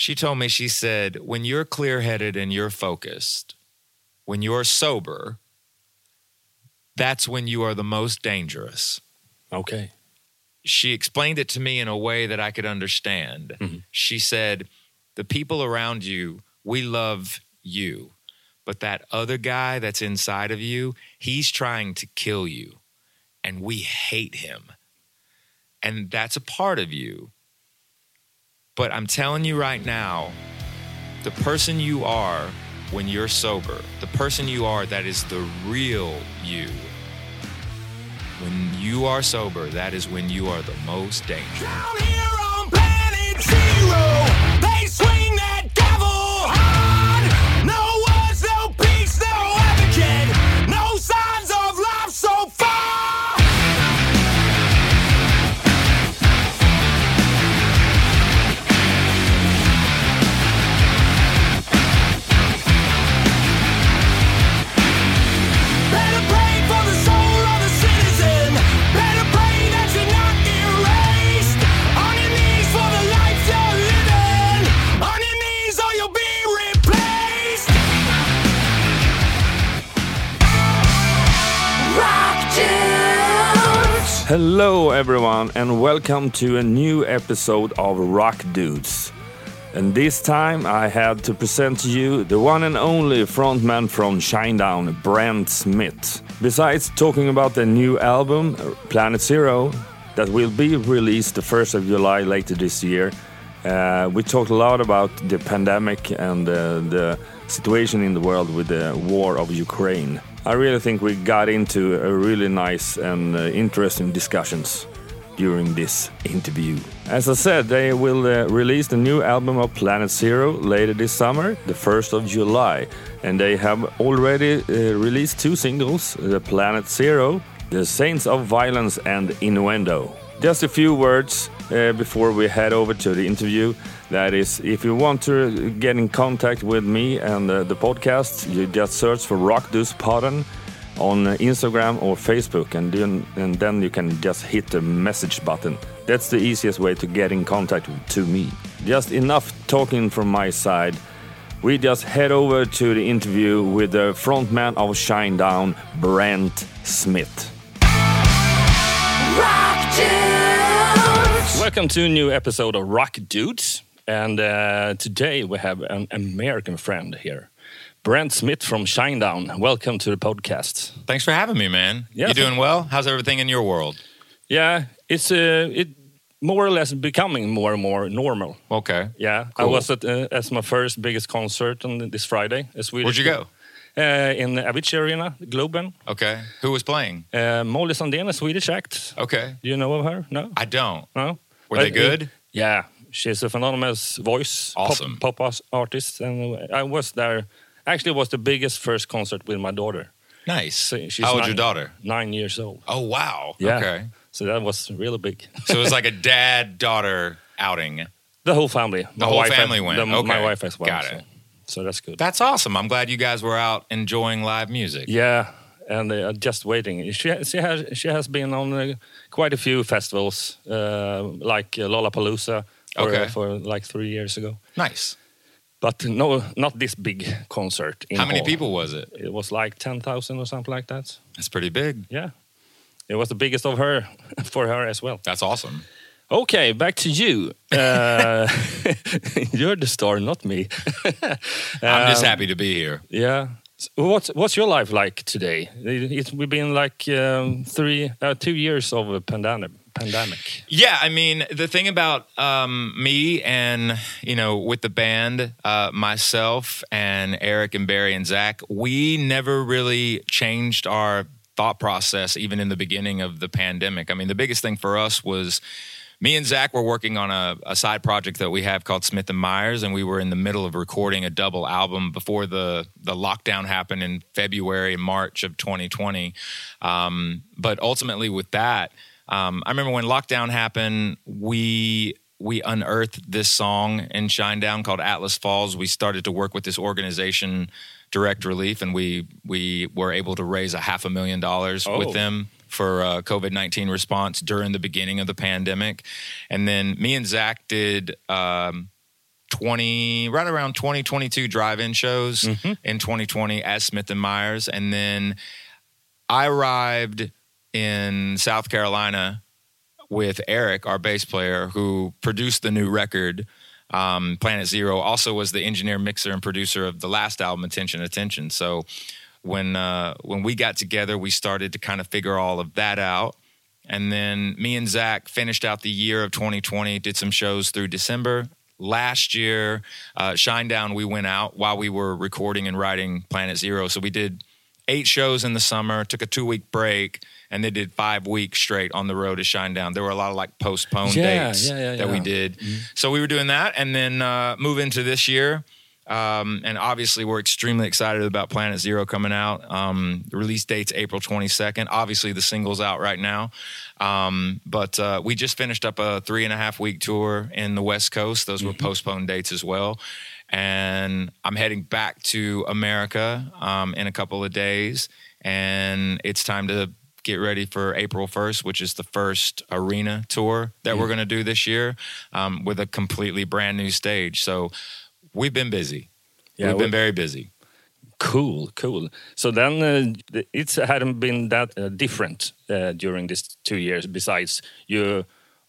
She told me, she said, when you're clear headed and you're focused, when you're sober, that's when you are the most dangerous. Okay. She explained it to me in a way that I could understand. Mhm. She said, The people around you, we love you, but that other guy that's inside of you, he's trying to kill you, and we hate him. And that's a part of you. But I'm telling you right now, the person you are when you're sober, the person you are that is the real you. When you are sober, that is when you are the most dangerous. Hello, everyone, and welcome to a new episode of Rock Dudes. And this time I had to present to you the one and only frontman from Shinedown, Brent Smith. Besides talking about the new album, Planet Zero, that will be released the 1st of July later this year, uh, we talked a lot about the pandemic and uh, the situation in the world with the war of Ukraine. I really think we got into a really nice and uh, interesting discussions during this interview. As I said, they will uh, release the new album of Planet Zero later this summer, the 1st of July. And they have already uh, released two singles, The Planet Zero, The Saints of Violence and Innuendo. Just a few words uh, before we head over to the interview. That is, if you want to get in contact with me and uh, the podcast, you just search for Rock Dus Podden on Instagram or Facebook, and then, and then you can just hit the message button. That's the easiest way to get in contact to me. Just enough talking from my side. We just head over to the interview with the frontman of Shinedown, Brent Smith. Rock. Welcome to a new episode of Rock Dudes, and uh, today we have an American friend here, Brent Smith from Shinedown. Welcome to the podcast. Thanks for having me, man. Yeah, you doing well? How's everything in your world? Yeah, it's uh, it more or less becoming more and more normal. Okay. Yeah, cool. I was at uh, as my first biggest concert on this Friday. A Swedish Where'd you go? Uh, in the Avicii Arena, Globen. Okay. Who was playing? Uh, Molly Sandén, a Swedish act. Okay. Do you know of her? No. I don't. No. Were they good? yeah, she's a phenomenal voice. pop- Awesome. Pop, as- artist, and I was there. Actually, it was the biggest first concert with my daughter. Nice. So she's How old's nine- your daughter? Nine years old. Oh, wow. Yeah. Okay. So that was really big. So it was like a dad daughter outing. the whole family. The My whole wife family went. the- My wife as well. Got so, it. so that's good. That's awesome. I'm glad you guys were out enjoying live music. Yeah, and uh, just waiting. She she has she has been on uh, quite a few festivals, uh, like uh, Lollapalooza, for, Okay. for like three years ago. Nice. But no, not this big concert. In How many hall. people was it? It was like ten thousand or something like that. That's pretty big. Yeah, it was the biggest of her for her as well. That's awesome. Okay, back to you. Uh, you're the star, not me. I'm just Um, happy to be here. Yeah. What's what's your life like today? We've been like um, three, uh, two years of a pandemic. Pandemic. Yeah, I mean, the thing about um, me and, you know, with the band, uh, myself and Eric and Barry and Zach, we never really changed our thought process even in the beginning of the pandemic. I mean, the biggest thing for us was me and Zach were working on a, a side project that we have called Smith and Myers, and we were in the middle of recording a double album before the the lockdown happened in February and March of 2020. Um, but ultimately, with that, um, I remember when lockdown happened, we we unearthed this song in Shinedown called Atlas Falls. We started to work with this organization, Direct Relief, and we we were able to raise a half a million dollars Oh. with them for uh, COVID nineteen response during the beginning of the pandemic, and then me and Zach did. Um, 20 right around 2022 drive-in shows in 2020 as Smith and Myers and then I arrived in South Carolina with Eric our bass player who produced the new record um, Planet Zero. Also was the engineer mixer and producer of the last album Attention Attention. So when uh, when we got together we started to kind of figure all of that out and then me and Zach finished out the year of 2020, did some shows through December. Last year, uh, Shinedown, we went out while we were recording and writing Planet Zero. So we did eight shows in the summer, took a two week break, and they did five weeks straight on the road to Shinedown. There were a lot of like postponed Yeah, dates yeah, yeah, that we did. So we were doing that and then uh, move into this year. Um, and obviously, we're extremely excited about Planet Zero coming out. Um, the release date's April 22nd. Obviously, the single's out right now. Um, but uh, we just finished up a three and a half week tour in the West Coast. Those were postponed dates as well. And I'm heading back to America um, in a couple of days. And it's time to get ready for April 1st, which is the first arena tour that we're going to do this year um, with a completely brand new stage. So we've been busy. Yeah, we've we- been very busy. Cool, cool. So then uh, it hadn't been that uh, different uh, during these two years. Besides, you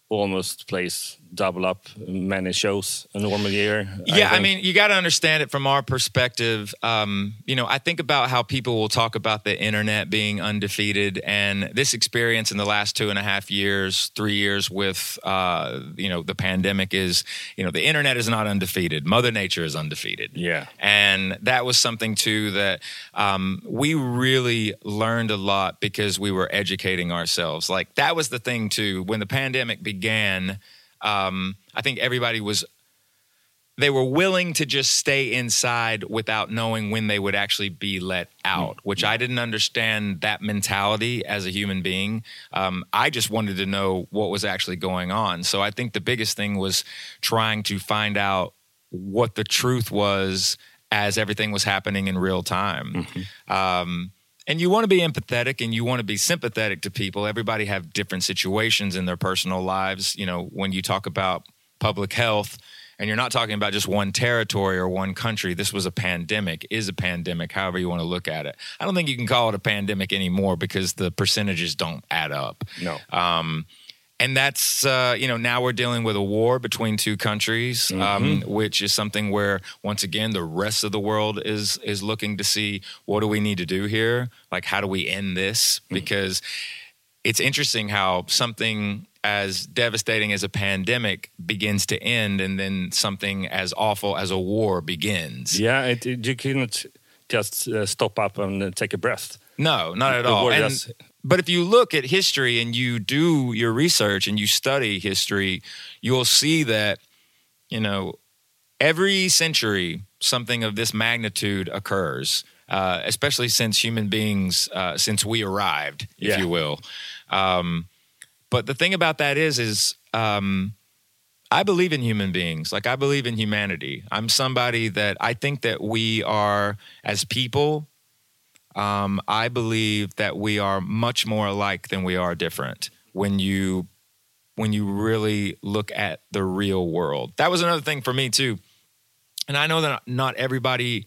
almost plays double up many shows a normal year. Yeah, I, think. mean, you got to understand it from our perspective. Um, you know, I think about how people will talk about the internet being undefeated, and this experience in the last two and a half years, three years with, uh, you know, the pandemic is, you know, the internet is not undefeated. Mother Nature is undefeated. Yeah. And that was something too that um, we really learned a lot because we were educating ourselves. Like that was the thing too. When the pandemic began, um, I think everybody was they were willing to just stay inside without knowing when they would actually be let out, which I didn't understand that mentality as a human being. Um, I just wanted to know what was actually going on. So I think the biggest thing was trying to find out what the truth was as everything was happening in real time. Um, and you want to be empathetic and you want to be sympathetic to people. Everybody have different situations in their personal lives. You know, when you talk about public health, and you're not talking about just one territory or one country. This was a pandemic, is a pandemic, however you want to look at it. I don't think you can call it a pandemic anymore because the percentages don't add up. No. Um, and that's uh, you know now we're dealing with a war between two countries, um, which is something where once again the rest of the world is is looking to see what do we need to do here, like how do we end this? Because it's interesting how something as devastating as a pandemic begins to end, and then something as awful as a war begins. Yeah, it, it- you cannot just uh, stop up and uh, take a breath. No, not at all. And- but if you look at history and you do your research and you study history, you'll see that, you know, every century something of this magnitude occurs, uh, especially since human beings, uh, since we arrived, if Yeah. you will. Um, but the thing about that is, is um, I believe in human beings. Like I believe in humanity. I'm somebody that I think that we are as people. Um, I believe that we are much more alike than we are different when you when you really look at the real world. That was another thing for me too. And I know that not everybody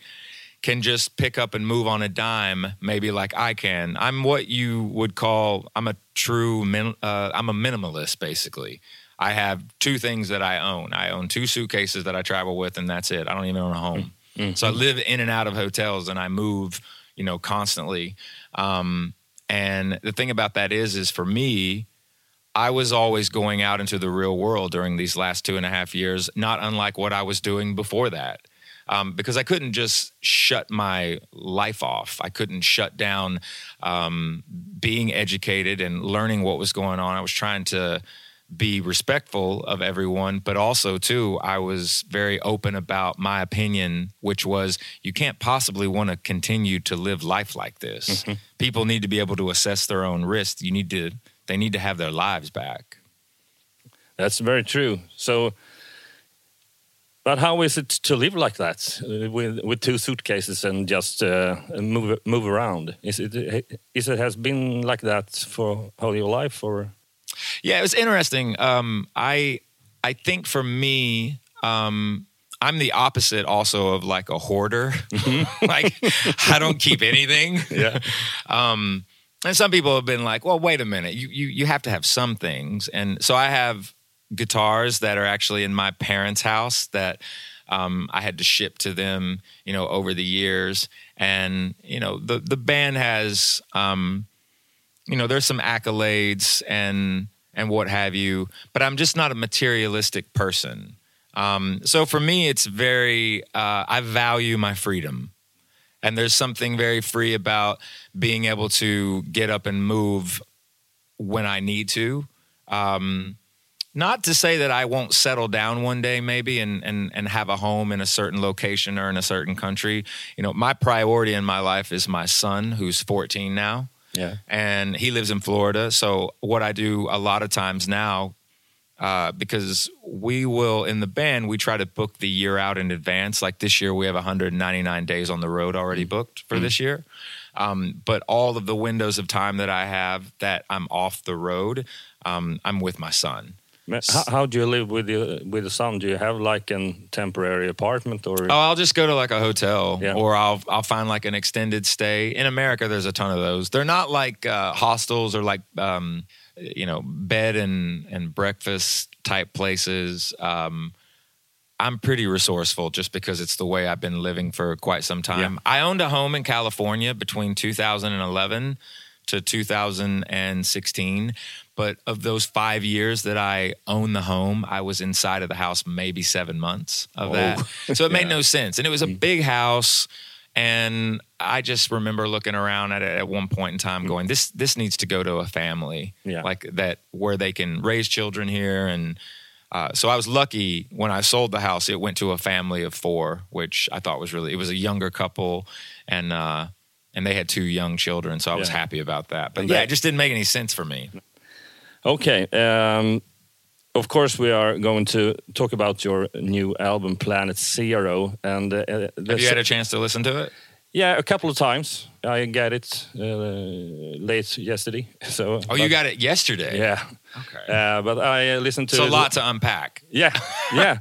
can just pick up and move on a dime, maybe like I can. I'm what you would call I'm a true min, uh, I'm a minimalist basically. I have two things that I own. I own two suitcases that I travel with, and that's it. I don't even own a home. So I live in and out of hotels, and I move, you know, constantly. Um, and the thing about that is, is for me, I was always going out into the real world during these last two and a half years, not unlike what I was doing before that. Um, because I couldn't just shut my life off. I couldn't shut down um, being educated and learning what was going on. I was trying to be respectful of everyone, but also, too, I was very open about my opinion, which was you can't possibly want to continue to live life like this. People need to be able to assess their own risk. You need to, they need to have their lives back. That's very true. So, but how is it to live like that uh, with with two suitcases and just uh, move move around? Is it is it has been like that for all your life, or Yeah, it was interesting. Um, I I think for me, um, I'm the opposite also of like a hoarder. like I don't keep anything. Yeah. Um, and some people have been like, well, wait a minute, you, you you have to have some things. And so I have guitars that are actually in my parents' house that um, I had to ship to them, you know, over the years. And you know, the the band has, um, you know, there's some accolades and and what have you, but I'm just not a materialistic person. Um, so for me, it's very uh, I value my freedom. And there's something very free about being able to get up and move when I need to. Um, not to say that I won't settle down one day, maybe, and, and, and have a home in a certain location or in a certain country. You know, my priority in my life is my son, who's 14 now, Yeah. and he lives in Florida. So, what I do a lot of times now, uh, because we will in the band, we try to book the year out in advance. Like this year, we have 199 days on the road already booked for this year. Um, but all of the windows of time that I have that I'm off the road, um, I'm with my son. How, how do you live with the with the son? Do you have like a temporary apartment or? Oh, I'll just go to like a hotel, Yeah. or I'll I'll find like an extended stay. In America, there's a ton of those. They're not like uh, hostels or like um, you know bed and and breakfast type places. Um, I'm pretty resourceful just because it's the way I've been living for quite some time. I owned a home in California between 2011 to 2016. But of those five years that I owned the home, I was inside of the house maybe seven months of Oh. that. So it made no sense. And it was a big house. And I just remember looking around at it at one point in time going, this this needs to go to a family. Yeah. Like that where they can raise children here and uh, so I was lucky when I sold the house. It went to a family of four, which I thought was really. It was a younger couple, and uh, and they had two young children, so I was happy about that. But And yeah, it just didn't make any sense for me. Okay. Um, of course, we are going to talk about your new album, Planet Zero, and uh, uh, Have you had a chance to listen to it? yeah, a couple of times. I got it uh, late yesterday. So Oh, you got it yesterday. yeah. Okay. Uh, but I listened to It's a lot to unpack. Yeah, yeah.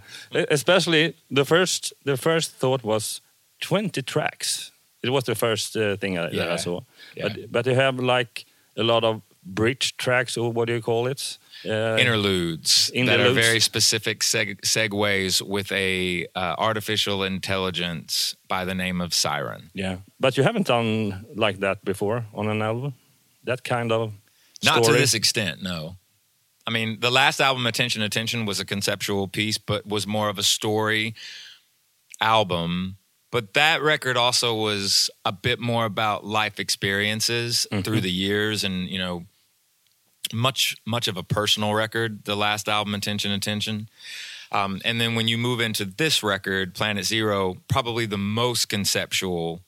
Especially the first. The first thought was twenty tracks. It was the first uh, thing I, that I saw. Yeah. But but you have like a lot of bridge tracks, or what do you call it? Uh, Interludes, that are very specific seg- segues with a uh, artificial intelligence by the name of Siren. Yeah, but you haven't done like that before on an album. That kind of Not to this extent, no. I mean, the last album, Attention, Attention, was a conceptual piece, but was more of a story album. But that record also was a bit more about life experiences through the years and, you know, much much of a personal record, the last album, Attention, Attention. Um, and then when you move into this record, Planet Zero, probably the most conceptual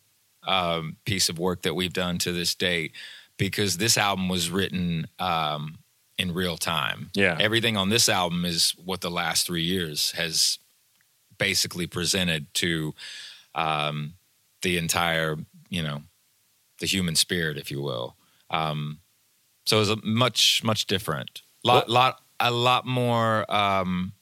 um, piece of work that we've done to this date, because this album was written um, in real time. Yeah. everything on this album is what the last three years has basically presented to um, the entire, you know, the human spirit, if you will. Um, so it was a much much different, lot lot a lot more. Um,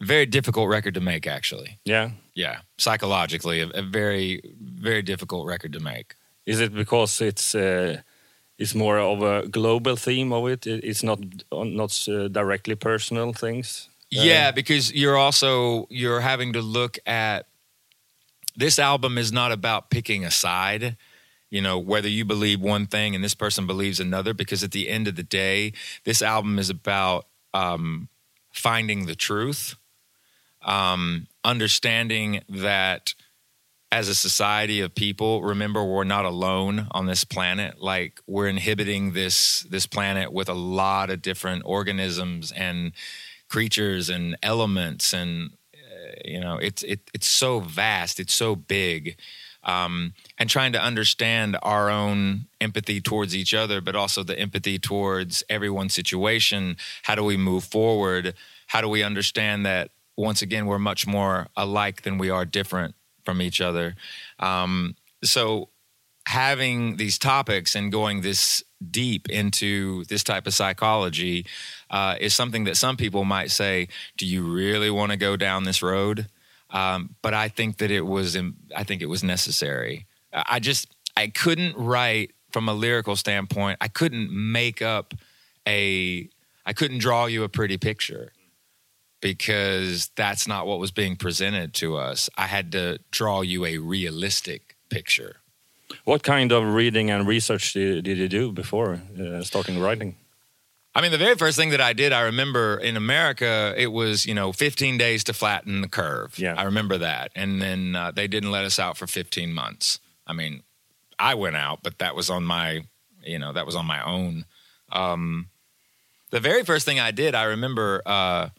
very difficult record to make, actually. Yeah. Yeah, psychologically, a, a very very difficult record to make. Is it because it's uh, it's more of a global theme of it? It- It's not not uh, directly personal things. Uh, Yeah, because you're also you're having to look at this album is not about picking a side, you know, whether you believe one thing and this person believes another because at the end of the day, this album is about um finding the truth, um understanding that as a society of people, remember we're not alone on this planet. Like we're inhibiting this this planet with a lot of different organisms and creatures and elements and you know it's it, it's so vast it's so big um, and trying to understand our own empathy towards each other but also the empathy towards everyone's situation. How do we move forward? How do we understand that once again we're much more alike than we are different from each other? Um, so having these topics and going this deep into this type of psychology uh, is something that some people might say, "Do you really want to go down this road?" Um, but I think that it was, I think it was necessary. I just, I couldn't write from a lyrical standpoint. I couldn't make up a, I couldn't draw you a pretty picture because that's not what was being presented to us. I had to draw you a realistic picture. What kind of reading and research did, did you do before uh, starting writing? I mean, the very first thing that I did, I remember in America, it was, you know, 15 days to flatten the curve. Yeah. I remember that. And then uh, they didn't let us out for 15 months. I mean, I went out, but that was on my, you know, that was on my own. Um, the very first thing I did, I remember uh,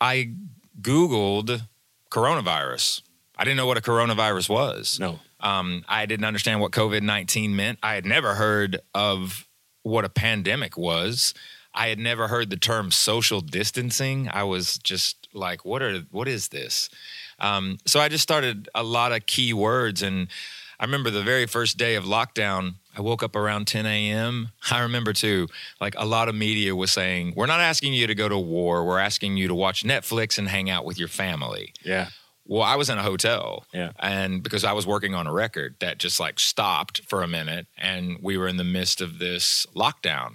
I Googled coronavirus. I didn't know what a coronavirus was. No. Um, I didn't understand what COVID 19 meant. I had never heard of what a pandemic was. I had never heard the term social distancing. I was just like, what are what is this? Um, so I just started a lot of key words, and I remember the very first day of lockdown. I woke up around 10 a.m. I remember too, like a lot of media was saying, "We're not asking you to go to war. We're asking you to watch Netflix and hang out with your family." Yeah. Well, I was in a hotel. Yeah. And because I was working on a record that just like stopped for a minute and we were in the midst of this lockdown.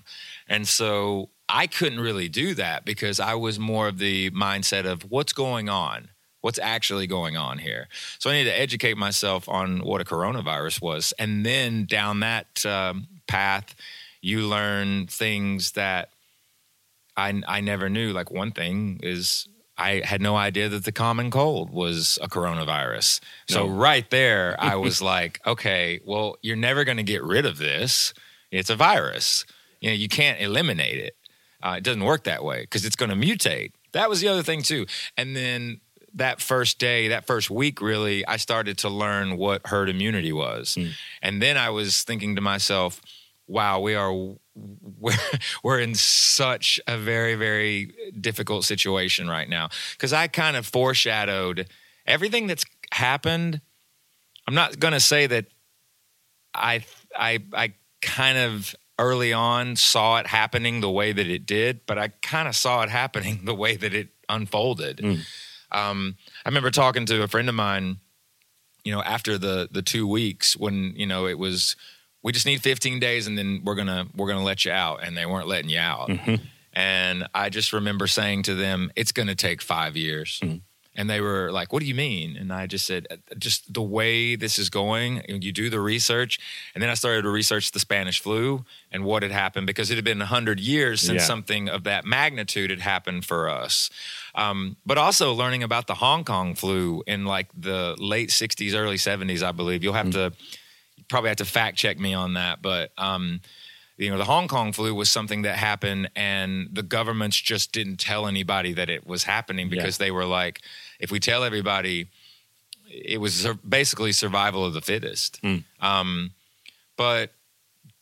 And so I couldn't really do that because I was more of the mindset of what's going on? What's actually going on here? So I needed to educate myself on what a coronavirus was. And then down that um, path, you learn things that I, I never knew. Like one thing is I had no idea that the common cold was a coronavirus. So right there, I was like, okay, well, you're never going to get rid of this. It's a virus. You know, you can't eliminate it. Uh, it doesn't work that way because it's going to mutate. That was the other thing too. And then that first day, that first week, really, I started to learn what herd immunity was. And then I was thinking to myself, wow, we are we're, we're in such a very very difficult situation right now because I kind of foreshadowed everything that's happened. I'm not going to say that I I I kind of early on saw it happening the way that it did, but I kind of saw it happening the way that it unfolded. Um, I remember talking to a friend of mine, you know, after the the two weeks when you know it was we just need 15 days and then we're gonna we're gonna let you out, and they weren't letting you out. Mm-hmm. And I just remember saying to them, "It's gonna take five years." Mm-hmm. And they were like, "What do you mean?" And I just said, uh, "Just the way this is going. You do the research." And then I started to research the Spanish flu and what had happened because it had been hundred years since Yeah. something of that magnitude had happened for us. Um, but also learning about the Hong Kong flu in like the late '60s, early '70s, I believe. You'll have mm. to you probably have to fact check me on that, but. Um, you know, the Hong Kong flu was something that happened, and the governments just didn't tell anybody that it was happening because they were like, if we tell everybody, it was basically survival of the fittest. Um, but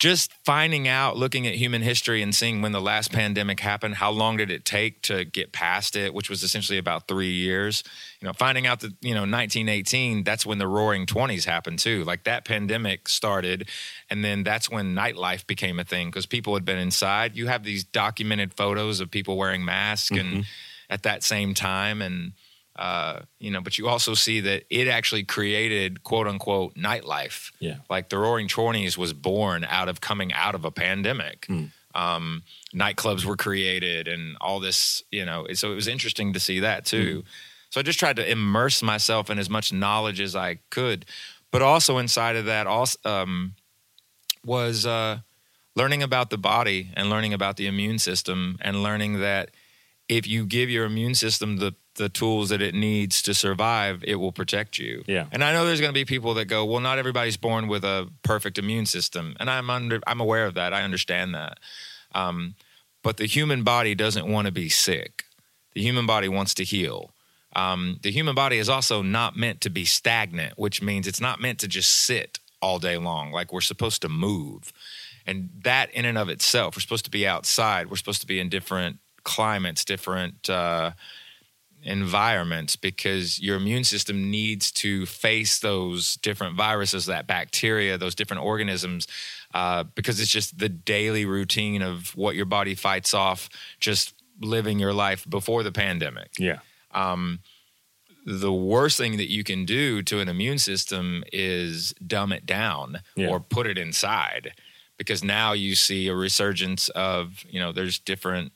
just finding out, looking at human history and seeing when the last pandemic happened, how long did it take to get past it, which was essentially about three years. You know, finding out that, you know, 1918, that's when the roaring 20s happened too. Like that pandemic started, and then that's when nightlife became a thing because people had been inside. You have these documented photos of people wearing masks and mm-hmm. at that same time. And, uh, you know, but you also see that it actually created quote unquote nightlife. Yeah. Like the Roaring Twenties was born out of coming out of a pandemic. Um, nightclubs were created and all this, you know, so it was interesting to see that too. So I just tried to immerse myself in as much knowledge as I could, but also inside of that, also um, was uh, learning about the body and learning about the immune system and learning that if you give your immune system the the tools that it needs to survive, it will protect you. Yeah. And I know there's going to be people that go, "Well, not everybody's born with a perfect immune system," and I'm under I'm aware of that. I understand that. Um, but the human body doesn't want to be sick. The human body wants to heal. Um, the human body is also not meant to be stagnant, which means it's not meant to just sit all day long. Like we're supposed to move. And that in and of itself, we're supposed to be outside. We're supposed to be in different climates, different uh, environments because your immune system needs to face those different viruses, that bacteria, those different organisms, uh, because it's just the daily routine of what your body fights off just living your life before the pandemic. Yeah. The worst thing that you can do to an immune system is dumb it down Yeah. or put it inside because now you see a resurgence of, you know, there's different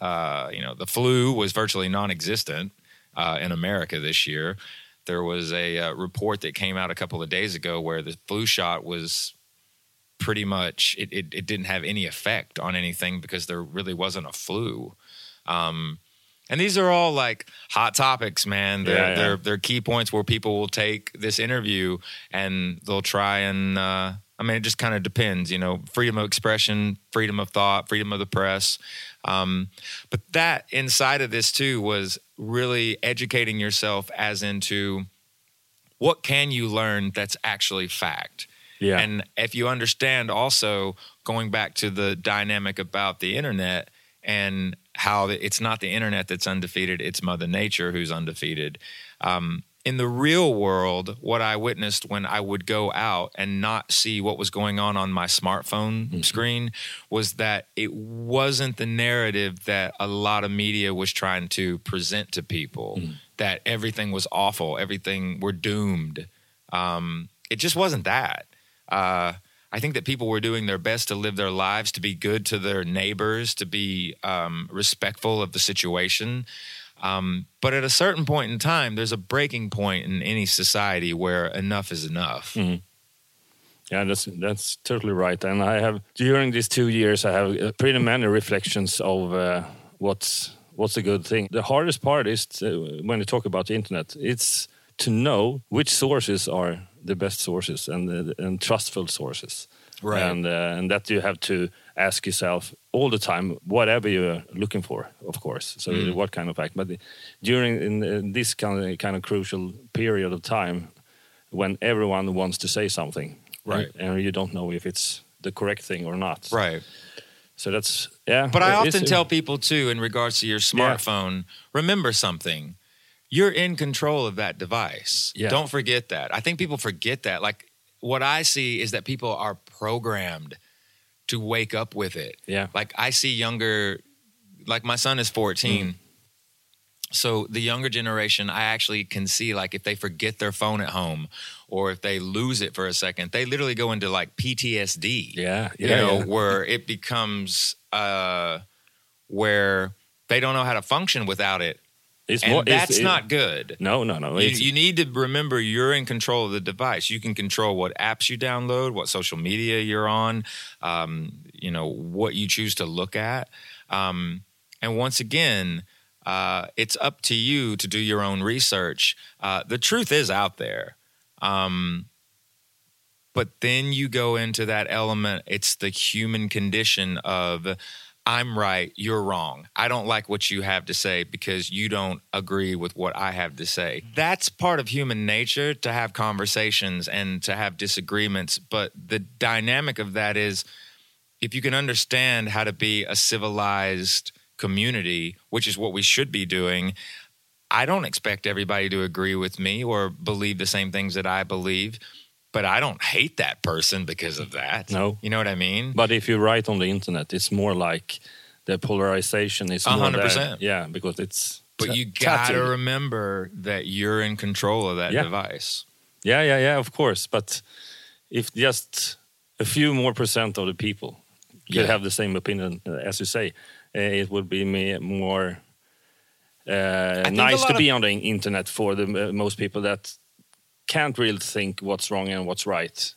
uh, you know, the flu was virtually non-existent uh, in America this year. There was a uh, report that came out a couple of days ago where the flu shot was pretty much it, it, it didn't have any effect on anything because there really wasn't a flu. Um, and these are all like hot topics, man. They're, Yeah, yeah. they're they're key points where people will take this interview and they'll try and uh, I mean, it just kind of depends, you know, freedom of expression, freedom of thought, freedom of the press. Um, but that inside of this too was really educating yourself as into what can you learn that's actually fact. Yeah. And if you understand also going back to the dynamic about the internet and how it's not the internet that's undefeated, it's Mother Nature who's undefeated. Um, in the real world, what I witnessed when I would go out and not see what was going on on my smartphone screen was that it wasn't the narrative that a lot of media was trying to present to people that everything was awful, everything we're doomed. Um, it just wasn't that. Uh, I think that people were doing their best to live their lives, to be good to their neighbors, to be um, respectful of the situation. Um, but at a certain point in time, there's a breaking point in any society where enough is enough. Yeah, that's that's totally right. And I have during these two years, I have uh, pretty many reflections of uh, what's what's a good thing. The hardest part is to, when you talk about the internet, it's to know which sources are the best sources and uh, and trustful sources. Right. And uh, and that you have to ask yourself all the time, whatever you're looking for, of course. So Mm. what kind of act But during in, in this kind of kind of crucial period of time, when everyone wants to say something, Right. and, and you don't know if it's the correct thing or not. Right. So that's yeah. But I often tell people too, in regards to your smartphone, remember something. You're in control of that device. Yeah. Don't forget that. I think people forget that. Like what I see is that people are programmed to wake up with it. Yeah. Like I see younger, like my son is 14. So the younger generation, I actually can see like if they forget their phone at home or if they lose it for a second, they literally go into like PTSD Yeah, you yeah, know, yeah. where it becomes uh, where they don't know how to function without it, It's and more- it's- that's it- not good. No, no, no. You, you need to remember you're in control of the device. You can control what apps you download, what social media you're on, um, you know, what you choose to look at. Um, and once again, uh, it's up to you to do your own research. Uh, the truth is out there. Um, but then you go into that element, it's the human condition of I'm right, you're wrong. I don't like what you have to say because you don't agree with what I have to say. That's part of human nature to have conversations and to have disagreements. But the dynamic of that is if you can understand how to be a civilized community, which is what we should be doing, I don't expect everybody to agree with me or believe the same things that I believe, but I don't hate that person because of that. No. You know what I mean? but if you write on the internet, it's more like the polarization is A more hundred there. percent. Yeah, because it's. But you got to remember that you're in control of that Yeah. device. Yeah, yeah, yeah. Of course, but if just a few more percent of the people could Yeah. have the same opinion uh, as you say, uh, it would be me more uh, nice to be on the internet for the uh, most people that can't really think what's wrong and what's right.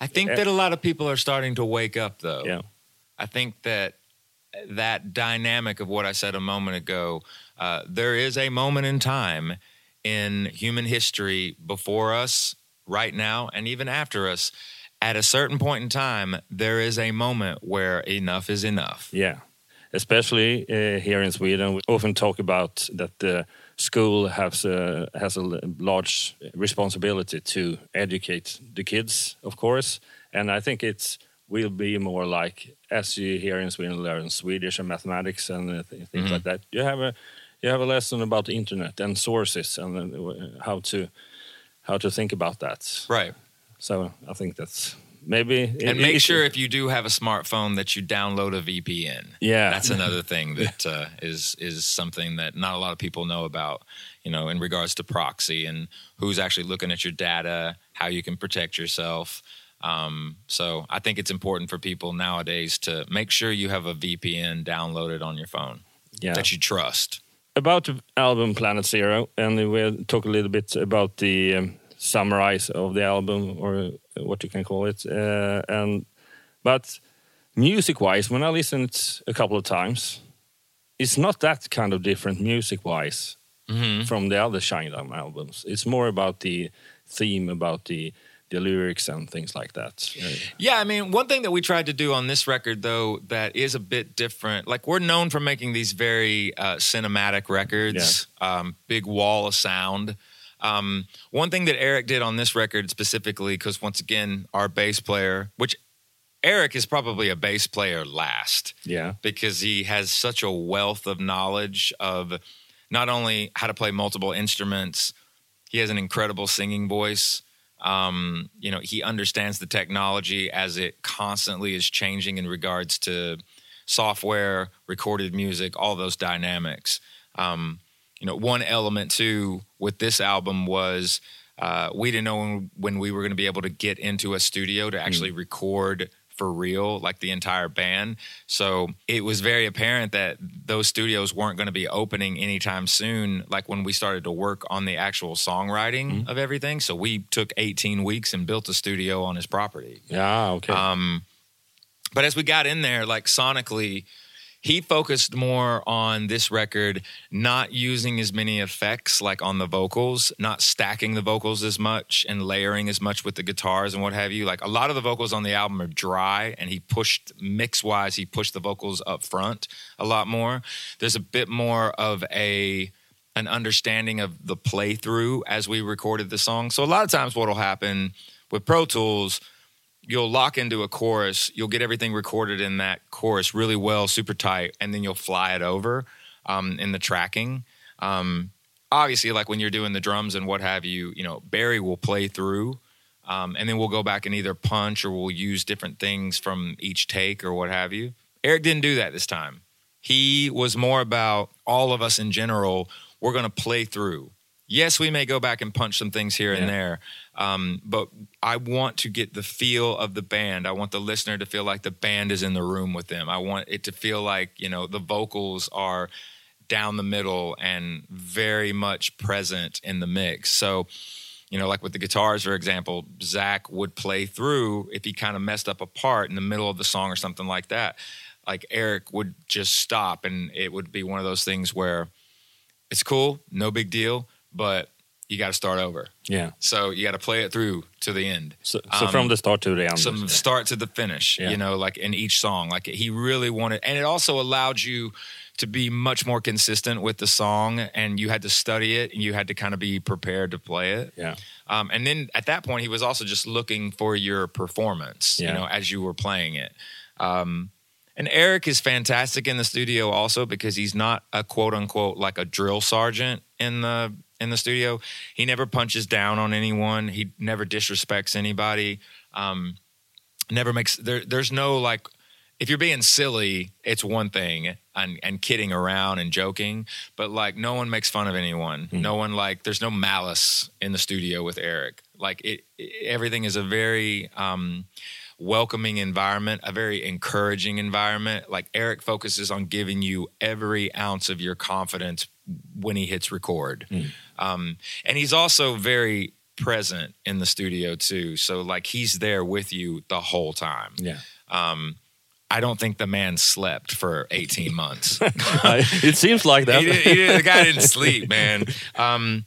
I think Yeah. that a lot of people are starting to wake up, though. Yeah. I think that that dynamic of what I said a moment ago, uh, there is a moment in time in human history before us, right now, and even after us. At a certain point in time, there is a moment where enough is enough. Yeah, especially uh, here in Sweden, we often talk about that the school has a, has a large responsibility to educate the kids, of course, and I think it's will be more like as you here in Sweden learn Swedish and mathematics and th- things like that. You have a you have a lesson about the internet and sources and uh, how to how to think about that. Right. So I think that's maybe And make sure if you do have a smartphone that you download a VPN. Yeah. That's another thing that uh, is is something that not a lot of people know about, you know, in regards to proxy and who's actually looking at your data, how you can protect yourself. Um, so I think it's important for people nowadays to make sure you have a VPN downloaded on your phone yeah. that you trust. about the album Planet Zero, and we'll talk a little bit about the um, summarize of the album or what you can call it. Uh, and but music-wise, when I listened a couple of times, it's not that kind of different music-wise from the other Shinedown albums. It's more about the theme, about the the lyrics and things like that. Uh, Yeah, I mean, one thing that we tried to do on this record, though, that is a bit different. Like we're known for making these very uh, cinematic records, um, big wall of sound. Um, one thing that Eric did on this record specifically, because once again, our bass player, which Eric is probably a bass player last yeah, because he has such a wealth of knowledge of not only how to play multiple instruments, he has an incredible singing voice. Um, you know, he understands the technology as it constantly is changing in regards to software, recorded music, all those dynamics. Um, you know, one element too with this album was uh, we didn't know when, when we were going to be able to get into a studio to actually record for real, like the entire band. So it was very apparent that those studios weren't going to be opening anytime soon, like when we started to work on the actual songwriting of everything. So we took 18 weeks and built a studio on his property. yeah, okay, Um, but as we got in there, like sonically, he focused more on this record, not using as many effects like on the vocals, not stacking the vocals as much and layering as much with the guitars and what have you. Like a lot of the vocals on the album are dry, and he pushed mix wise, he pushed the vocals up front a lot more. There's a bit more of a an understanding of the playthrough as we recorded the song. So a lot of times what'll happen with Pro Tools, you'll lock into a chorus, you'll get everything recorded in that chorus really well, super tight, and then you'll fly it over um, in the tracking. Um, obviously, like when you're doing the drums and what have you, you know, Barry will play through. Um, and then we'll go back and either punch or we'll use different things from each take or what have you. Eric didn't do that this time. He was more about all of us in general. We're going to play through. Yes, we may go back and punch some things here and there, um, but I want to get the feel of the band. I want the listener to feel like the band is in the room with them. I want it to feel like you know the vocals are down the middle and very much present in the mix. So, you know, like with the guitars, for example, Zach would play through if he kind of messed up a part in the middle of the song or something like that. Like Eric would just stop, and it would be one of those things where it's cool, no big deal, but you got to start over. yeah. So you got to play it through to the end. So, so from the start to the end. From start to the finish, Yeah. you know, like in each song. Like he really wanted, and it also allowed you to be much more consistent with the song, and you had to study it, and you had to kind of be prepared to play it. yeah, Um, and then at that point, he was also just looking for your performance, Yeah. you know, as you were playing it. Um, and Eric is fantastic in the studio also because he's not a quote unquote like a drill sergeant in the in the studio. He never punches down on anyone. He never disrespects anybody. Um, never makes there. There's no like if you're being silly, it's one thing and, and kidding around and joking, but like no one makes fun of anyone. No one like there's no malice in the studio with Eric. Like it, it- everything is a very um, welcoming environment, a very encouraging environment. Like Eric focuses on giving you every ounce of your confidence when he hits record. Um, and he's also very present in the studio too. So like he's there with you the whole time. yeah. Um, I don't think the man slept for 18 months. it seems like that. he he the guy didn't sleep, man. Um,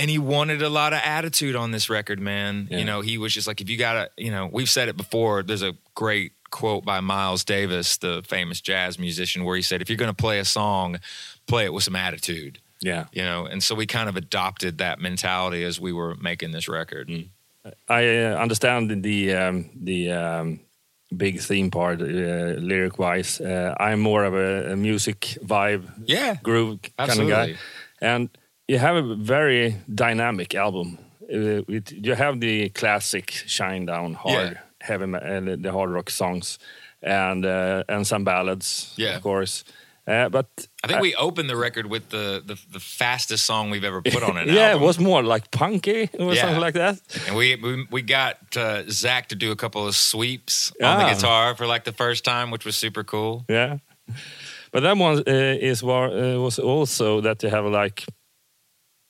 and he wanted a lot of attitude on this record, man. Yeah. You know, he was just like, if you got to, you know, we've said it before. There's a great quote by Miles Davis, the famous jazz musician, where he said, if you're going to play a song, play it with some attitude. yeah. You know, and so we kind of adopted that mentality as we were making this record. I uh, understand the um, the um, big theme part, uh, lyric wise. Uh, I'm more of a, a music vibe, Yeah. groove kind of guy, and you have a very dynamic album. Uh, it, you have the classic Shinedown hard Yeah. heavy, uh, the hard rock songs, and uh, and some ballads, Yeah. of course. Uh, but I think we opened the record with the, the the fastest song we've ever put on it. yeah, album. it was more like punky or Yeah. something like that. And we we, we got uh, Zach to do a couple of sweeps on the Ah. guitar for like the first time, which was super cool. Yeah, but that one uh, is war, uh, was also that you have like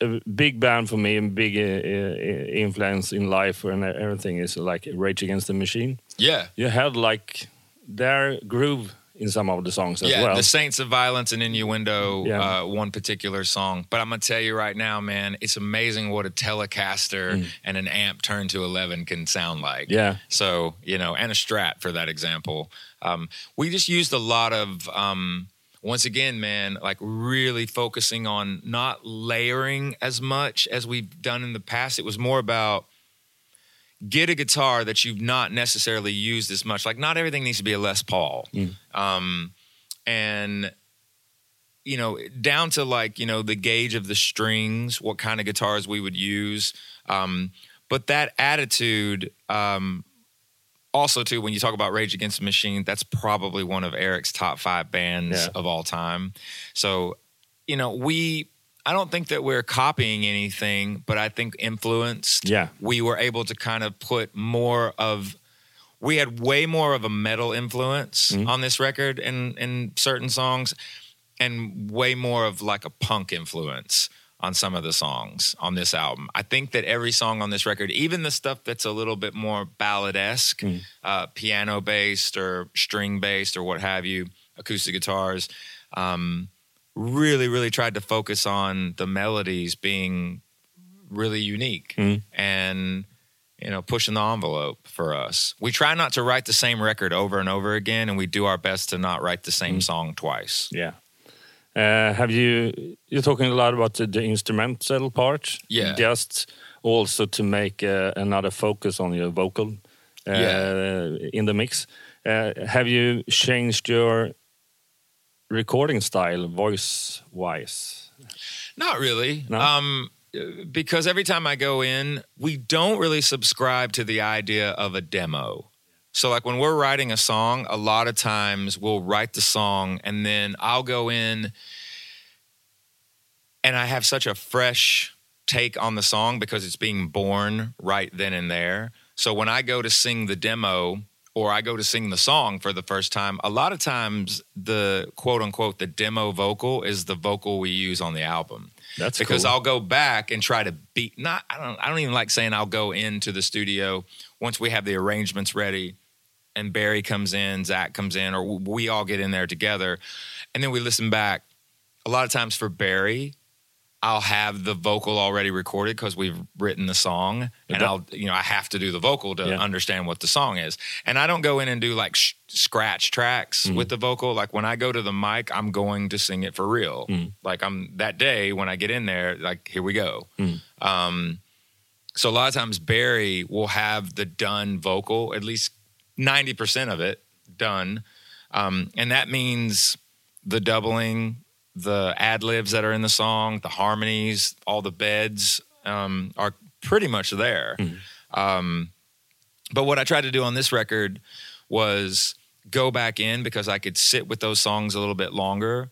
a big band for me and big uh, uh, influence in life and everything is like Rage Against the Machine. Yeah. You had like their groove in some of the songs as yeah, well. the Saints of Violence and Innuendo, Yeah. uh, one particular song. But I'm gonna tell you right now, man, it's amazing what a Telecaster and an amp turned to 11 can sound like. Mm. Yeah. So you know, and a Strat for that example. Um, we just used a lot of. Um, once again, man, like really focusing on not layering as much as we've done in the past. It was more about get a guitar that you've not necessarily used as much. Like, not everything needs to be a Les Paul. Um, and, you know, down to like, you know, the gauge of the strings, what kind of guitars we would use. Um, but that attitude, um, also too, when you talk about Rage Against the Machine, that's probably one of Eric's top five bands Yeah. of all time. So, you know, we I don't think that we're copying anything, but I think influenced. Yeah. We were able to kind of put more of we had way more of a metal influence Mm-hmm. on this record in in certain songs and way more of like a punk influence on some of the songs on this album. I think that every song on this record, even the stuff that's a little bit more ballad-esque, uh, piano based or string based or what have you, acoustic guitars, um, really, really tried to focus on the melodies being really unique and you know pushing the envelope for us. We try not to write the same record over and over again, and we do our best to not write the same song twice. Yeah. Uh, have you? You're talking a lot about the, instrumental part. Yeah. Just also to make uh, another focus on your vocal uh, Yeah. in the mix. Have you changed your recording style, voice wise? Not really. No? Um, because every time I go in, we don't really subscribe to the idea of a demo. So, like when we're writing a song, a lot of times we'll write the song and then I'll go in and I have such a fresh take on the song because it's being born right then and there. So, when I go to sing the demo, or I go to sing the song for the first time, a lot of times the quote unquote the demo vocal is the vocal we use on the album. That's because cool. I'll go back and try to beat not I don't I don't even like saying I'll go into the studio once we have the arrangements ready and Barry comes in, Zach comes in, or we all get in there together, and then we listen back. A lot of times for Barry, I'll have the vocal already recorded because we've written the song, and I'll you know I have to do the vocal to Yeah. understand what the song is, and I don't go in and do like sh- scratch tracks Mm-hmm. with the vocal. Like when I go to the mic, I'm going to sing it for real. Mm. Like I'm that day when I get in there, like here we go. Mm. Um, so a lot of times Barry will have the done vocal, at least ninety percent of it done, um, and that means the doubling, the ad libs that are in the song, the harmonies, all the beds um, are pretty much there. Um, but what I tried to do on this record was go back in because I could sit with those songs a little bit longer,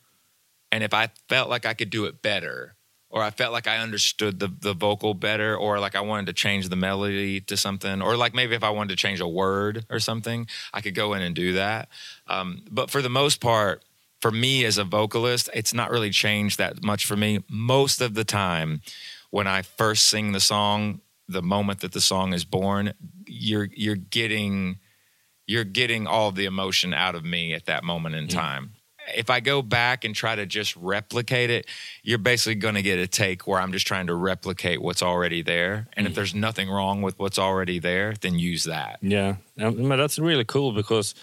and if I felt like I could do it better. Or I felt like I understood the the vocal better, or like I wanted to change the melody to something, or like maybe if I wanted to change a word or something, I could go in and do that. Um, but for the most part, for me as a vocalist, it's not really changed that much for me. Most of the time, when I first sing the song, the moment that the song is born, you're you're getting you're getting all the emotion out of me at that moment in time. If I go back and try to just replicate it, you're basically going to get a take where I'm just trying to replicate what's already there. And if there's nothing wrong with what's already there, then use that. Yeah, um, that's really cool because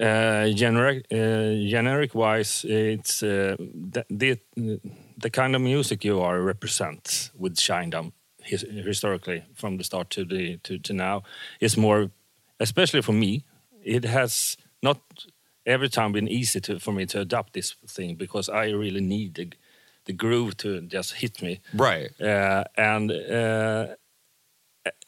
uh, generic, uh, generic wise, it's uh, the, the the kind of music you are represent with Shinedown his, historically from the start to the to, to now is more, especially for me, it has not every time been easy to, for me to adopt this thing because I really need the, the groove to just hit me. Right. uh, and uh,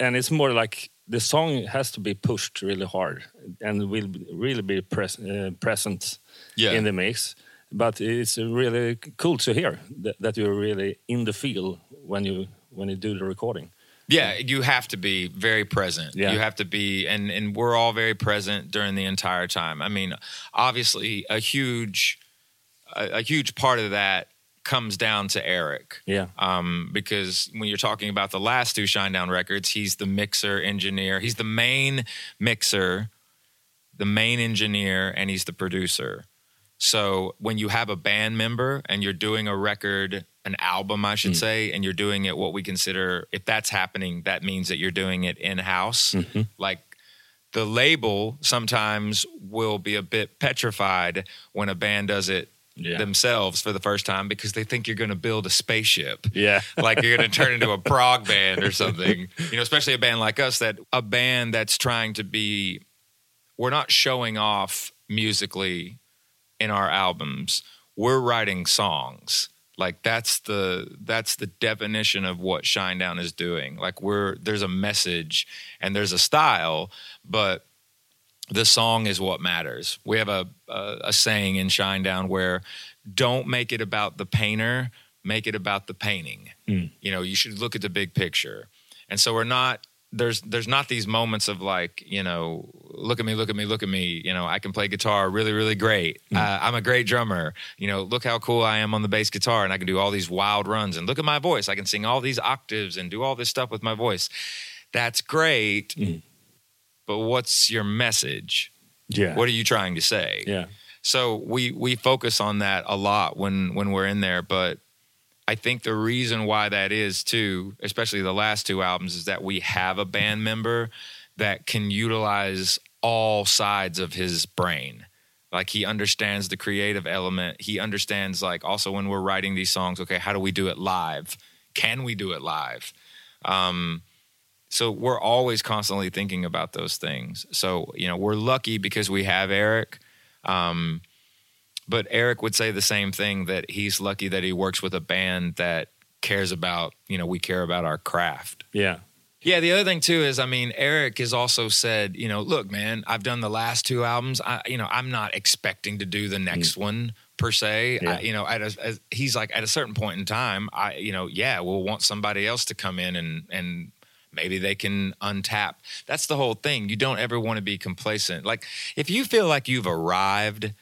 and it's more like the song has to be pushed really hard and will really be pres- uh, present Yeah. in the mix. But it's really cool to hear that, that you're really in the feel when you when you do the recording. Yeah, you have to be very present. Yeah. You have to be, and and we're all very present during the entire time. I mean, obviously, a huge, a, a huge part of that comes down to Eric. Yeah, Um, because when you're talking about the last two Shinedown records, he's the mixer engineer. He's the main mixer, the main engineer, and he's the producer. So when you have a band member and you're doing a record, an album, I should mm. say, and you're doing it what we consider, if that's happening, that means that you're doing it in house. Mm-hmm. Like the label sometimes will be a bit petrified when a band does it Yeah. themselves for the first time because they think you're going to build a spaceship yeah, like you're going to turn into a prog band or something. You know, especially a band like us that a band that's trying to be we're not showing off musically in our albums. We're writing songs. Like that's the that's the definition of what Shinedown is doing. Like we're there's a message and there's a style, but the song is what matters. We have a a, a saying in Shinedown where don't make it about the painter, make it about the painting. Hmm. You know, you should look at the big picture. And so we're not there's there's not these moments of like you know look at me look at me look at me. You know I can play guitar really really great. Uh, I'm a great drummer. You know look how cool I am on the bass guitar and I can do all these wild runs and look at my voice. I can sing all these octaves and do all this stuff with my voice. That's great. But what's your message? Yeah, what are you trying to say? Yeah, so we we focus on that a lot when when we're in there but i think the reason why that is too especially the last two albums is that we have a band member that can utilize all sides of his brain. Like he understands the creative element. He understands like also when we're writing these songs okay how do we do it live? Can we do it live? Um, so we're always constantly thinking about those things. So you know we're lucky because we have eric. Um, but Eric would say the same thing that he's lucky that he works with a band that cares about, you know, we care about our craft. yeah, Yeah, the other thing too is, I mean, Eric has also said, you know, look, man, I've done the last two albums. I, you know, I'm not expecting to do the next mm. one per se. Yeah. I, you know, at a, as, he's like, at a certain point in time, I, you know, yeah, we'll want somebody else to come in and and maybe they can untap. That's the whole thing. You don't ever want to be complacent. Like if you feel like you've arrived,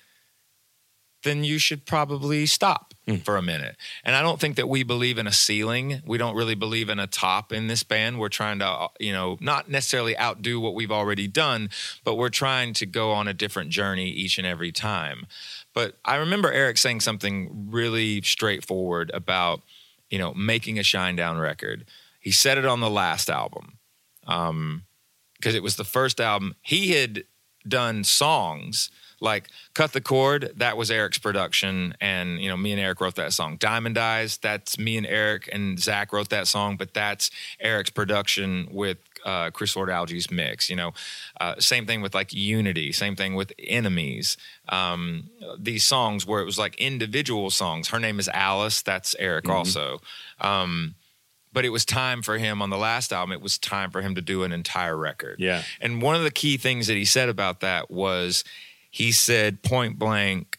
then you should probably stop for a minute. And I don't think that we believe in a ceiling. We don't really believe in a top in this band. We're trying to, uh, you know, not necessarily outdo what we've already done, but we're trying to go on a different journey each and every time. But I remember Eric saying something really straightforward about, you know, making a Shinedown record. He said it on the last album because it was the first album. He had done songs like Cut the Cord, that was Eric's production. And, you know, me and Eric wrote that song. Diamond Eyes, that's me and Eric and Zach wrote that song, but that's Eric's production with uh, Chris Lord-Alge's mix. You know, uh, same thing with like Unity, same thing with Enemies. Um, these songs where it was like individual songs. Her name is Alice, that's Eric also. Um, but it was time for him on the last album it was time for him to do an entire record Yeah. and one of the key things that he said about that was he said point blank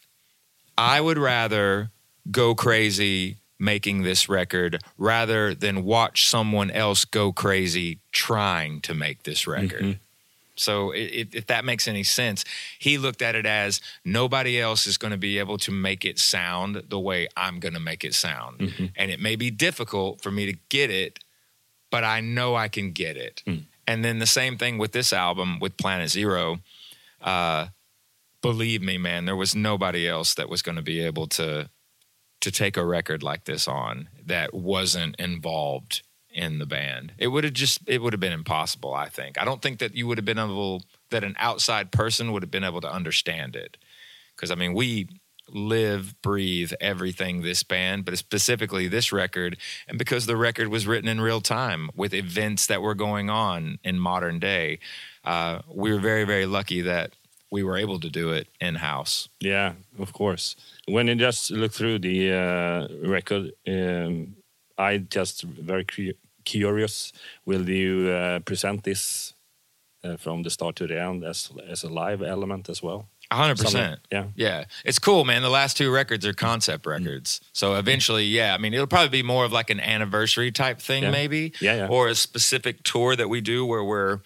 i would rather go crazy making this record rather than watch someone else go crazy trying to make this mm-hmm. record so i i if that makes any sense, he looked at it as nobody else is going to be able to make it sound the way I'm going to make it sound. Mm-hmm. And it may be difficult for me to get it, but I know I can get it. Mm. And then the same thing with this album with Planet Zero. Uh, believe me, man, there was nobody else that was going to be able to to take a record like this on that wasn't involved in the band. It would have just it would have been impossible, I think. I don't think that you would have been able that an outside person would have been able to understand it. Cuz I mean, we live, breathe everything this band, but specifically this record and because the record was written in real time with events that were going on in modern day. Uh, we were very very lucky that we were able to do it in house. Yeah, of course. When you just look through the uh, record, um, I just very cu- curious. Will you uh, present this uh, from the start to the end as as a live element as well? A hundred percent. Yeah. Yeah. It's cool, man. The last two records are concept records. So eventually, yeah, I mean, it'll probably be more of like an anniversary type thing, Yeah. maybe. Yeah, yeah. Or a specific tour that we do where we're,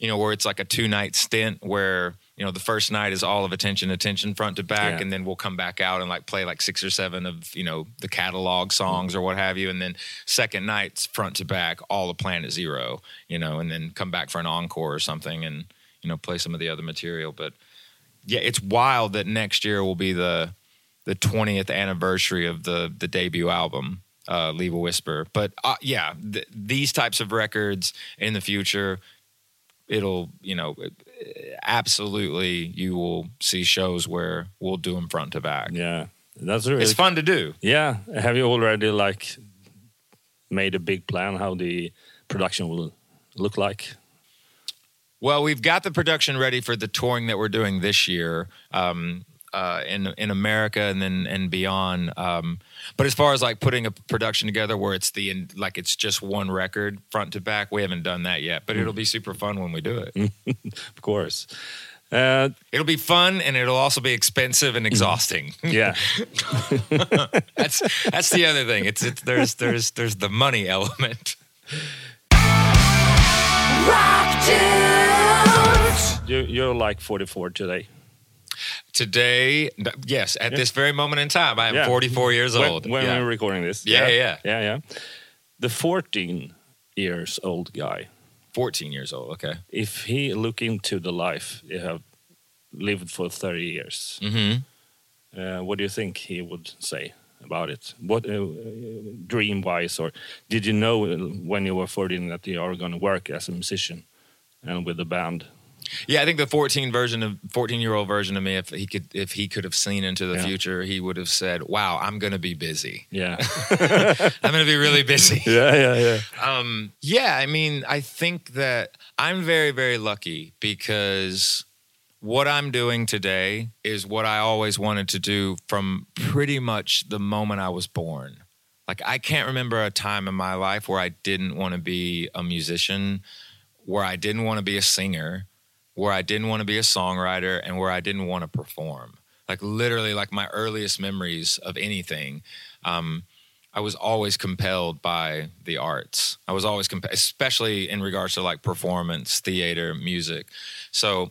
you know, where it's like a two night stint where, you know, the first night is all of attention, attention front to back. Yeah. And then we'll come back out and like play like six or seven of, you know, the catalog songs or what have you. And then second night's front to back, all of Planet Zero, you know, and then come back for an encore or something and, you know, play some of the other material. But, yeah, it's wild that next year will be the the 20th anniversary of the the debut album, uh, Leave a Whisper. But uh, yeah, th- these types of records in the future, it'll you know, absolutely you will see shows where we'll do them front to back. Yeah, that's really It's fun to do. Yeah, have you already like made a big plan how the production will look like? Well, we've got the production ready for the touring that we're doing this year um, uh, in in America and then and beyond. Um, but as far as like putting a production together where it's the like it's just one record front to back, we haven't done that yet. But it'll be super fun when we do it. Of course. Uh, It'll be fun and it'll also be expensive and exhausting. yeah, that's that's the other thing. It's, it's there's there's there's the money element. Rock dudes. you, you're like 44 today. Today, yes, at this very moment in time, I am Yeah. 44 years When- old. When, Yeah. we're recording this. Yeah, yeah, yeah, yeah. The 14 years old guy, 14 years old. Okay. if he look into the life you have lived for 30 years, hmm uh, what do you think he would say about it? What uh, dream wise, or did you know when you were 14 that you are going to work as a musician and with the band? Yeah, I think the 14 version of 14 year old version of me, if he could, if he could have seen into the Yeah. future, he would have said, "Wow, I'm going to be busy. Yeah, I'm going to be really busy." yeah, yeah, yeah. Um, yeah, I mean, I think that I'm very, very lucky because what I'm doing today is what I always wanted to do from pretty much the moment I was born. Like, I can't remember a time in my life where I didn't want to be a musician, where I didn't want to be a singer, where I didn't want to be a songwriter, and where I didn't want to perform. Like, literally, like my earliest memories of anything. Um, I was always compelled by the arts. I was always compelled, especially in regards to like performance, theater, music. So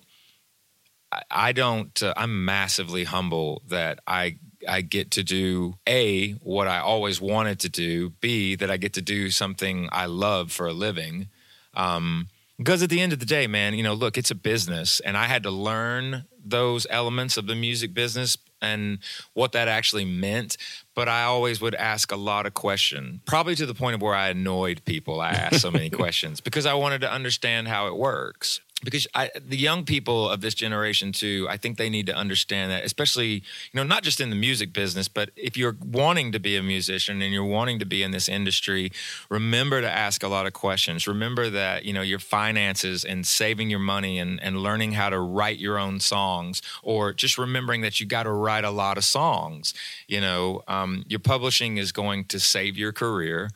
I, I don't. Uh, I'm massively humble that I I get to do a what I always wanted to do. B that I get to do something I love for a living. Um, because at the end of the day, man, you know, look, it's a business, and I had to learn those elements of the music business and what that actually meant. But I always would ask a lot of questions, probably to the point of where I annoyed people. I asked so many questions because I wanted to understand how it works. Because I, the young people of this generation too, I think they need to understand that, especially you know, not just in the music business, but if you're wanting to be a musician and you're wanting to be in this industry, remember to ask a lot of questions. Remember that you know your finances and saving your money and, and learning how to write your own songs, or just remembering that you got to write a lot of songs. You know, um, your publishing is going to save your career.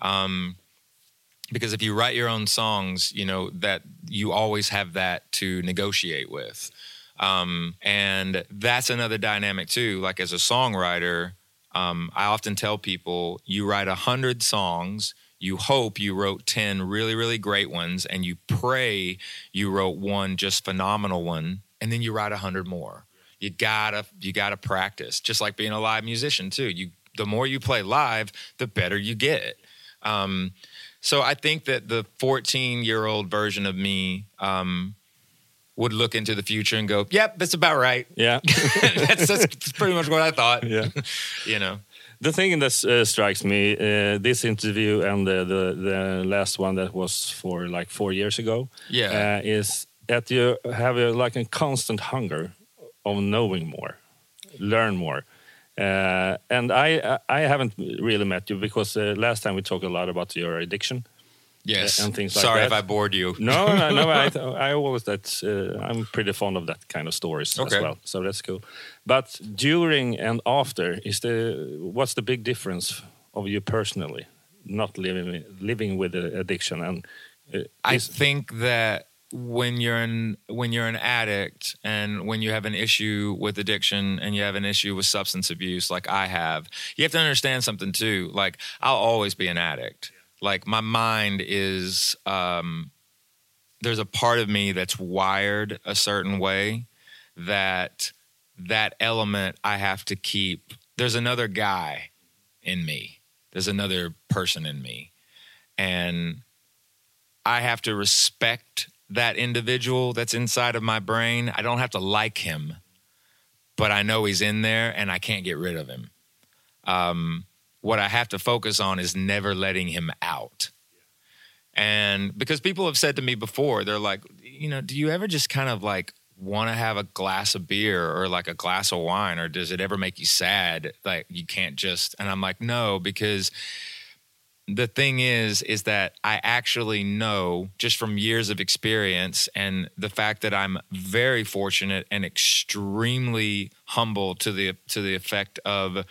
Um, because if you write your own songs, you know that you always have that to negotiate with, um, and that's another dynamic too. Like as a songwriter, um, I often tell people you write a hundred songs. You hope you wrote 10 really, really great ones, and you pray you wrote one just phenomenal one, and then you write a hundred more. You gotta, you gotta practice. Just like being a live musician too. You, the more you play live, the better you get. Um, so I think that the 14 year old version of me um, would look into the future and go, "Yep, that's about right." Yeah. that's, that's pretty much what I thought. yeah. You know. The thing that uh, strikes me, uh, this interview and the, the the last one that was for like four years ago, Yeah. uh, is that you have a, like a constant hunger of knowing more, learn more. Uh, and I I haven't really met you because uh, last time we talked a lot about your addiction, Yes. and things like Sorry that. if I bored you. No, no, no. I, I always that uh, I'm pretty fond of that kind of stories Okay. as well. So that's cool. But during and after, is the what's the big difference of you personally not living living with the addiction and uh, I think that when you're an when you're an addict and when you have an issue with addiction and you have an issue with substance abuse like I have, you have to understand something too. Like I'll always be an addict. Like my mind is um there's a part of me that's wired a certain way that that element I have to keep. There's another guy in me. There's another person in me. And I have to respect that individual that's inside of my brain. I don't have to like him, but I know he's in there and I can't get rid of him. Um, what I have to focus on is never letting him out. And because people have said to me before, they're like, you know, do you ever just kind of like want to have a glass of beer or like a glass of wine, or does it ever make you sad? Like you can't just, and I'm like, no, because the thing is is that i actually know just from years of experience and the fact that i'm very fortunate and extremely humble to the to the effect of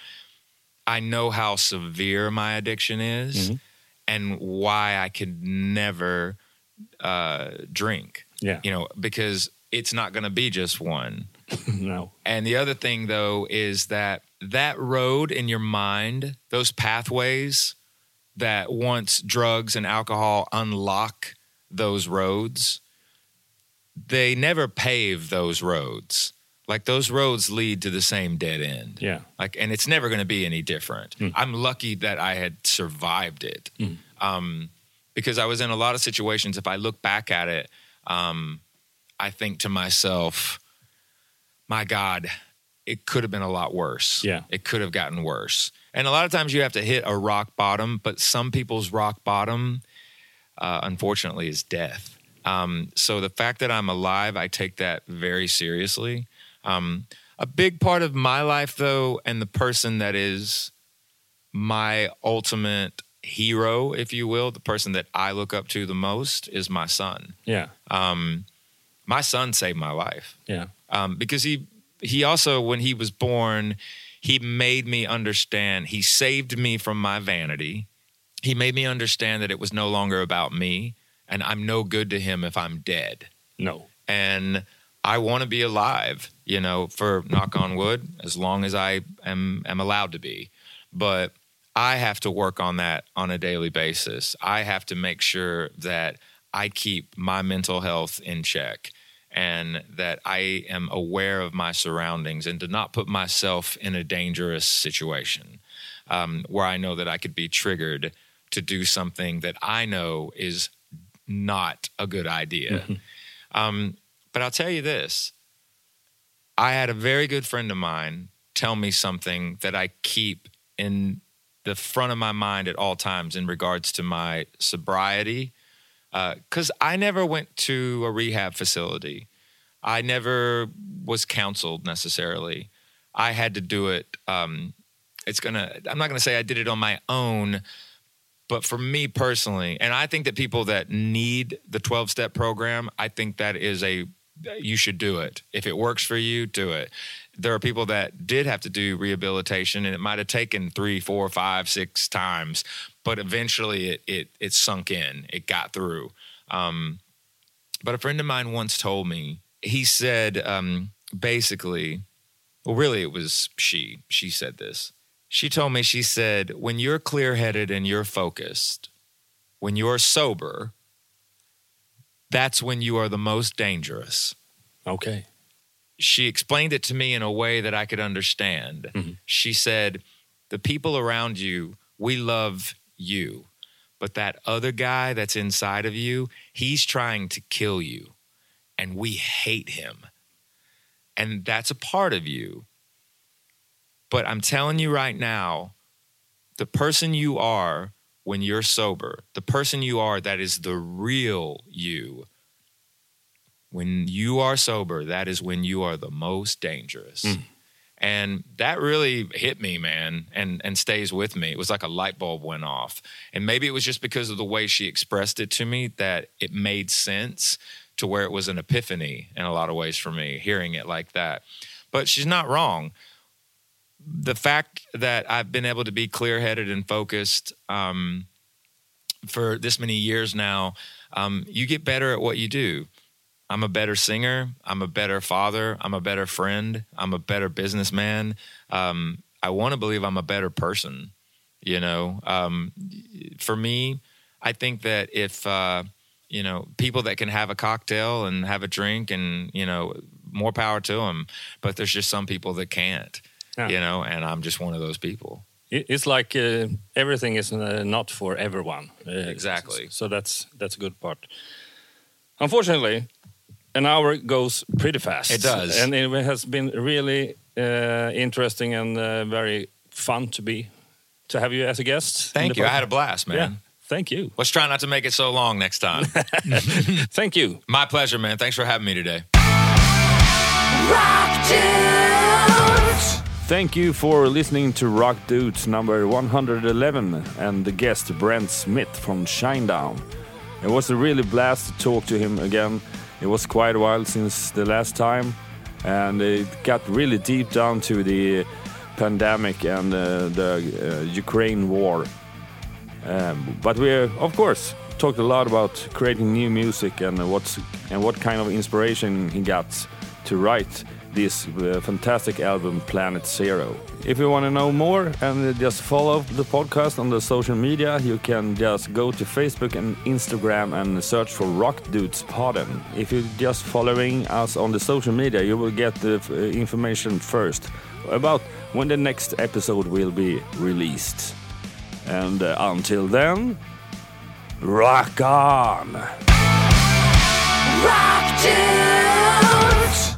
i know how severe my addiction is and why i could never uh drink. Yeah. You know because it's not going to be just one. No. And the other thing, though, is that that road in your mind, those pathways that once drugs and alcohol unlock those roads, they never pave those roads. Like those roads lead to the same dead end. yeah Like, and it's never going to be any different. I'm lucky that I had survived it. Um, because I was in a lot of situations. If I look back at it, um, I think to myself, my God, it could have been a lot worse. Yeah. It could have gotten worse. And a lot of times you have to hit a rock bottom, but some people's rock bottom, uh, unfortunately, is death. Um, so the fact that I'm alive, I take that very seriously. Um, a big part of my life, though, and the person that is my ultimate hero, if you will, the person that I look up to the most is my son. yeah Um, my son saved my life yeah um, because he he also when he was born he made me understand he saved me from my vanity. He made me understand that it was no longer about me and i'm no good to him if i'm dead. No. And i want to be alive you know for knock on wood as long as i am am allowed to be. But i have to work on that on a daily basis. I have to make sure that i keep my mental health in check and that i am aware of my surroundings and to not put myself in a dangerous situation um, where i know that i could be triggered to do something that i know is not a good idea um, but I'll tell you this I had a very good friend of mine tell me something that I keep in the front of my mind at all times in regards to my sobriety. Because I never went to a rehab facility, I never was counseled necessarily. I had to do it. Um, it's gonna. I'm not gonna say I did it on my own, but for me personally, and I think that people that need the 12 step program, I think that is a, you should do it. If it works for you, do it. There are people that did have to do rehabilitation and it might have taken three, four, five, six times, but eventually it, it, it sunk in, it got through. Um, but a friend of mine once told me, he said, um, basically, well, really, it was she. She said this. She told me, she said, when you're clear headed and you're focused, when you're sober, that's when you are the most dangerous. okay She explained it to me in a way that I could understand. Mm-hmm. She said, The people around you, we love you, but that other guy that's inside of you, he's trying to kill you, and we hate him. And that's a part of you. But I'm telling you right now, the person you are when you're sober, the person you are that is the real you, when you are sober, that is when you are the most dangerous. And that really hit me, man, and and stays with me. It was like a light bulb went off. And maybe it was just because of the way she expressed it to me that it made sense to where it was an epiphany in a lot of ways for me, hearing it like that. But she's not wrong. The fact that I've been able to be clear headed and focused um, for this many years now, um, you get better at what you do. I'm a better singer. I'm a better father. I'm a better friend. I'm a better businessman. Um, I want to believe I'm a better person. You know, um, for me, I think that if uh, you know people that can have a cocktail and have a drink and you know more power to them, but there's just some people that can't. Yeah. You know, and I'm just one of those people. It's like uh, everything is uh, not for everyone. Uh, Exactly. So that's that's a good part. Unfortunately, an hour goes pretty fast. It does. and it has been really uh, interesting and uh, very fun to be to have you as a guest. Thank the you. I had a blast, man. Yeah, thank you, Let's try not to make it so long next time. thank you. My pleasure, man. Thanks for having me today. Rock Dudes! Thank you for listening to Rock Dudes number 111 and the guest Brent Smith from Shinedown. It was a really blast to talk to him again. It was quite a while since the last time, and it got really deep down to the pandemic and uh, the uh, Ukraine war. Um, but we, uh, of course, talked a lot about creating new music and what's and what kind of inspiration he got to write this uh, fantastic album, Planet Zero. If you want to know more and just follow the podcast on the social media, you can just go to Facebook and Instagram and search for Rock Dudes Podden. If you're just following us on the social media, you will get the uh, information first about when the next episode will be released. And uh, until then, rock on! Rock Dudes!